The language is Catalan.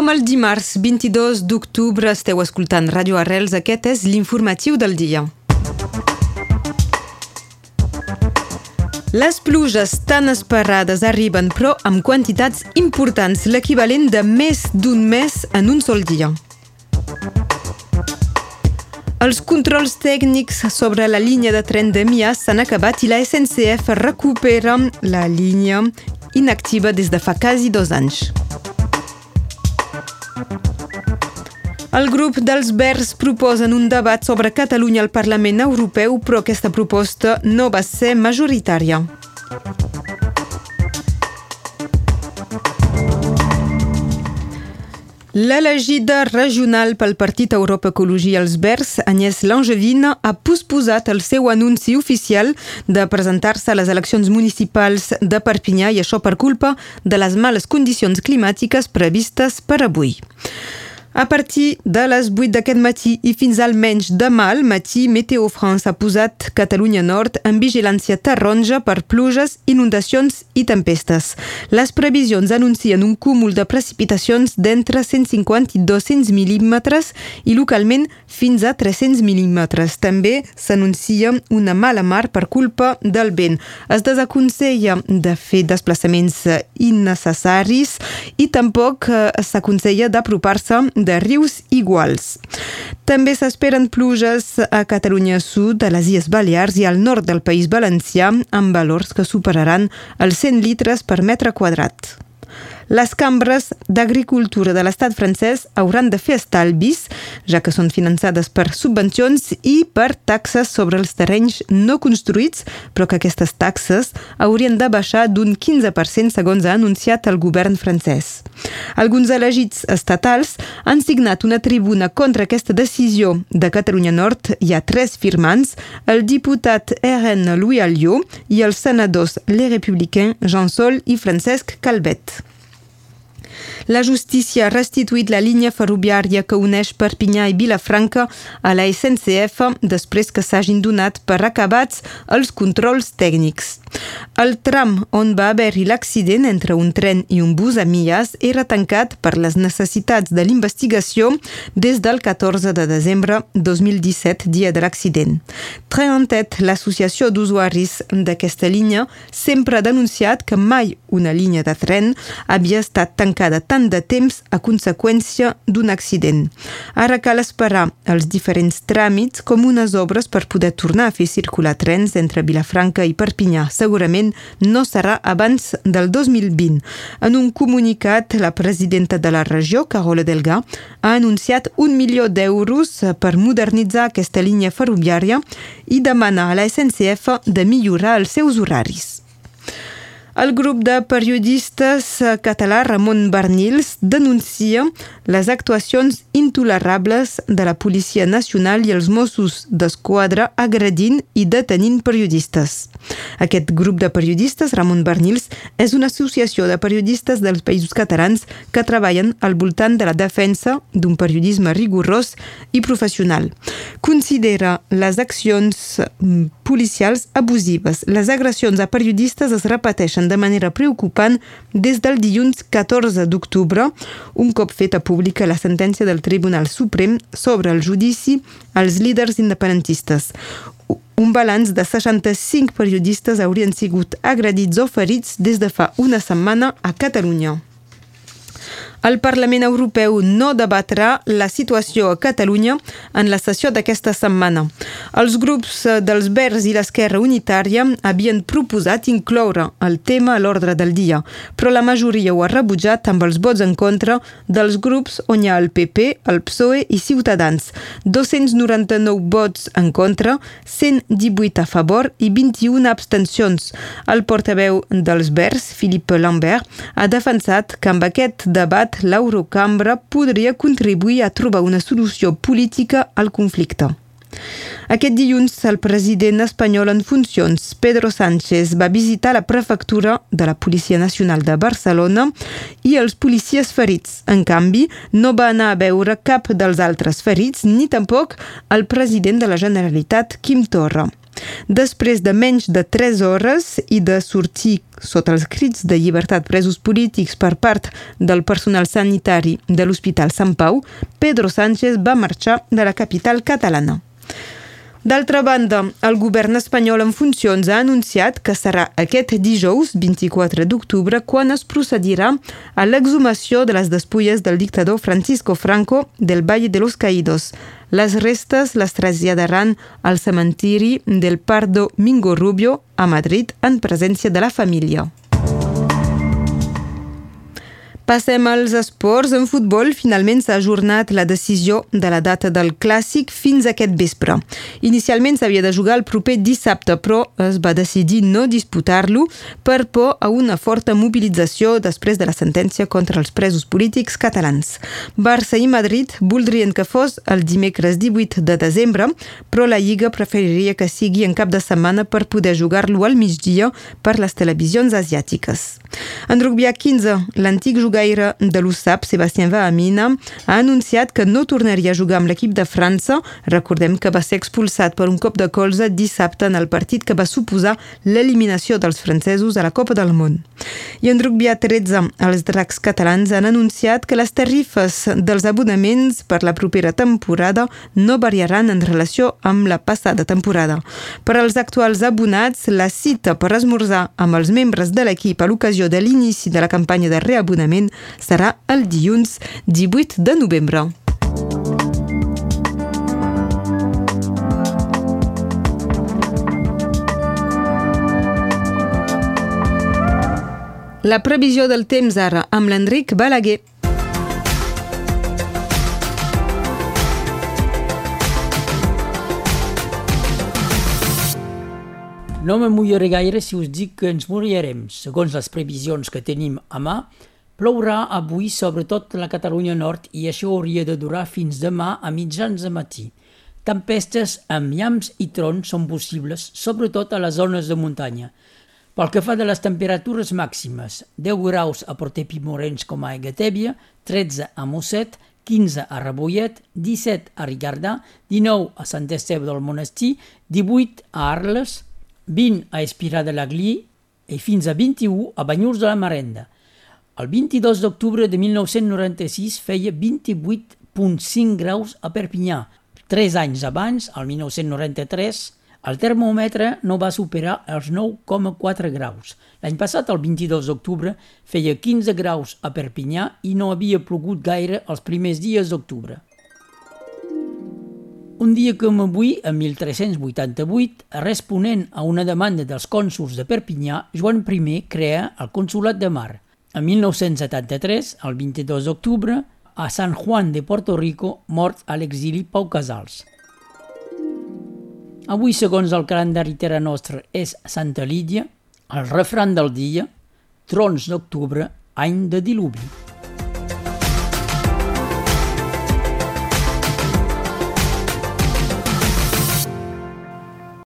Som el dimarts 22 d'octubre, esteu escoltant Ràdio Arrels, aquest és l'informatiu del dia. Les pluges tan esperades arriben, però amb quantitats importants, l'equivalent de més d'un mes en un sol dia. Els controls tècnics sobre la línia de tren de Mia s'han acabat i la SNCF recupera la línia inactiva des de fa quasi dos anys. El grup dels Verds proposen un debat sobre Catalunya al Parlament Europeu, però aquesta proposta no va ser majoritària. L'elegida regional pel Partit Europa Ecologia Els Verds, Agnès Langevin, ha posposat el seu anunci oficial de presentar-se a les eleccions municipals de Perpinyà i això per culpa de les males condicions climàtiques previstes per avui. A partir de les 8 d'aquest matí i fins almenys demà al matí, Meteo France ha posat Catalunya Nord en vigilància taronja per pluges, inundacions i tempestes. Les previsions anuncien un cúmul de precipitacions d'entre 150 i 200 mil·límetres i localment fins a 300 mil·límetres. També s'anuncia una mala mar per culpa del vent. Es desaconsella de fer desplaçaments innecessaris i tampoc eh, s'aconsella d'apropar-se de rius iguals. També s'esperen pluges a Catalunya Sud, a les Illes Balears i al nord del País Valencià, amb valors que superaran els 100 litres per metre quadrat. Les cambres d'agricultura de l'estat francès hauran de fer estalvis, ja que són finançades per subvencions i per taxes sobre els terrenys no construïts, però que aquestes taxes haurien de baixar d'un 15% segons ha anunciat el govern francès. Alguns elegits estatals han signat una tribuna contra aquesta decisió de Catalunya Nord. Hi ha tres firmants, el diputat RN Louis Alliot i els senadors Les Républicains Jean Sol i Francesc Calvet. La justícia ha restituït la línia ferroviària que uneix Perpinyà i Vilafranca a la SNCF després que s'hagin donat per acabats els controls tècnics. El tram on va haver-hi l'accident entre un tren i un bus a Millas era tancat per les necessitats de l'investigació des del 14 de desembre 2017, dia de l'accident. Treantet, l'associació d'usuaris d'aquesta línia, sempre ha denunciat que mai una línia de tren havia estat tancada tant de temps a conseqüència d'un accident. Ara cal esperar els diferents tràmits com unes obres per poder tornar a fer circular trens entre Vilafranca i Perpinyà segurament no serà abans del 2020. En un comunicat, la presidenta de la regió, Carola Delga, ha anunciat un milió d'euros per modernitzar aquesta línia ferroviària i demana a la SNCF de millorar els seus horaris. El grup de periodistes català Ramon Barnils denuncia les actuacions intolerables de la Policia Nacional i els Mossos d'Esquadra agredint i detenint periodistes. Aquest grup de periodistes, Ramon Barnils, és una associació de periodistes dels països catalans que treballen al voltant de la defensa d'un periodisme rigorós i professional. Considera les accions mm, policials abusives. Les agressions a periodistes es repeteixen de manera preocupant des del dilluns 14 d'octubre, un cop feta pública la sentència del Tribunal Suprem sobre el judici als líders independentistes. Un balanç de 65 periodistes haurien sigut agredits o ferits des de fa una setmana a Catalunya. El Parlament Europeu no debatrà la situació a Catalunya en la sessió d'aquesta setmana. Els grups dels Verds i l'Esquerra Unitària havien proposat incloure el tema a l'ordre del dia, però la majoria ho ha rebutjat amb els vots en contra dels grups on hi ha el PP, el PSOE i Ciutadans. 299 vots en contra, 118 a favor i 21 abstencions. El portaveu dels Verds, Philippe Lambert, ha defensat que amb aquest debat mandat, l'Eurocambra podria contribuir a trobar una solució política al conflicte. Aquest dilluns, el president espanyol en funcions, Pedro Sánchez, va visitar la prefectura de la Policia Nacional de Barcelona i els policies ferits. En canvi, no va anar a veure cap dels altres ferits ni tampoc el president de la Generalitat, Quim Torra. Després de menys de 3 hores i de sortir sota els crits de llibertat presos polítics per part del personal sanitari de l'Hospital Sant Pau, Pedro Sánchez va marxar de la capital catalana. D'altra banda, el govern espanyol en funcions ha anunciat que serà aquest dijous, 24 d'octubre, quan es procedirà a l'exhumació de les despulles del dictador Francisco Franco del Valle de los Caídos. Les restes les traslladaran al cementiri del Pardo Mingo Rubio a Madrid en presència de la família. Passem als esports. En futbol, finalment s'ha ajornat la decisió de la data del Clàssic fins aquest vespre. Inicialment s'havia de jugar el proper dissabte, però es va decidir no disputar-lo per por a una forta mobilització després de la sentència contra els presos polítics catalans. Barça i Madrid voldrien que fos el dimecres 18 de desembre, però la Lliga preferiria que sigui en cap de setmana per poder jugar-lo al migdia per les televisions asiàtiques. En rugby a 15, l'antic jugador jugaire de l'USAP, Sebastien Vahamina, ha anunciat que no tornaria a jugar amb l'equip de França. Recordem que va ser expulsat per un cop de colze dissabte en el partit que va suposar l'eliminació dels francesos a la Copa del Món. I en rugby a 13, els dracs catalans han anunciat que les tarifes dels abonaments per la propera temporada no variaran en relació amb la passada temporada. Per als actuals abonats, la cita per esmorzar amb els membres de l'equip a l'ocasió de l'inici de la campanya de reabonament serà el dilluns 18 de novembre. La previsió del temps ara amb l'Enric Balaguer. No me mullaré gaire si us dic que ens mullarem, segons les previsions que tenim a mà, Plourà avui sobretot la Catalunya Nord i això hauria de durar fins demà a mitjans de matí. Tempestes amb llamps i trons són possibles, sobretot a les zones de muntanya. Pel que fa de les temperatures màximes, 10 graus a Portepí-Morens com a Egatèbia, 13 a Mosset, 15 a Rebollet, 17 a Ricardà, 19 a Sant Esteve del Monestir, 18 a Arles, 20 a Espirà de l'Aglí i fins a 21 a Banyurs de la Marenda. El 22 d'octubre de 1996 feia 28,5 graus a Perpinyà. Tres anys abans, el 1993, el termòmetre no va superar els 9,4 graus. L'any passat, el 22 d'octubre, feia 15 graus a Perpinyà i no havia plogut gaire els primers dies d'octubre. Un dia com avui, en 1388, responent a una demanda dels cònsuls de Perpinyà, Joan I crea el Consolat de Mar – en 1973, el 22 d'octubre, a San Juan de Puerto Rico, mort a l'exili Pau Casals. Avui, segons el calendari Terra Nostra, és Santa Lídia, el refran del dia, trons d'octubre, any de diluvi.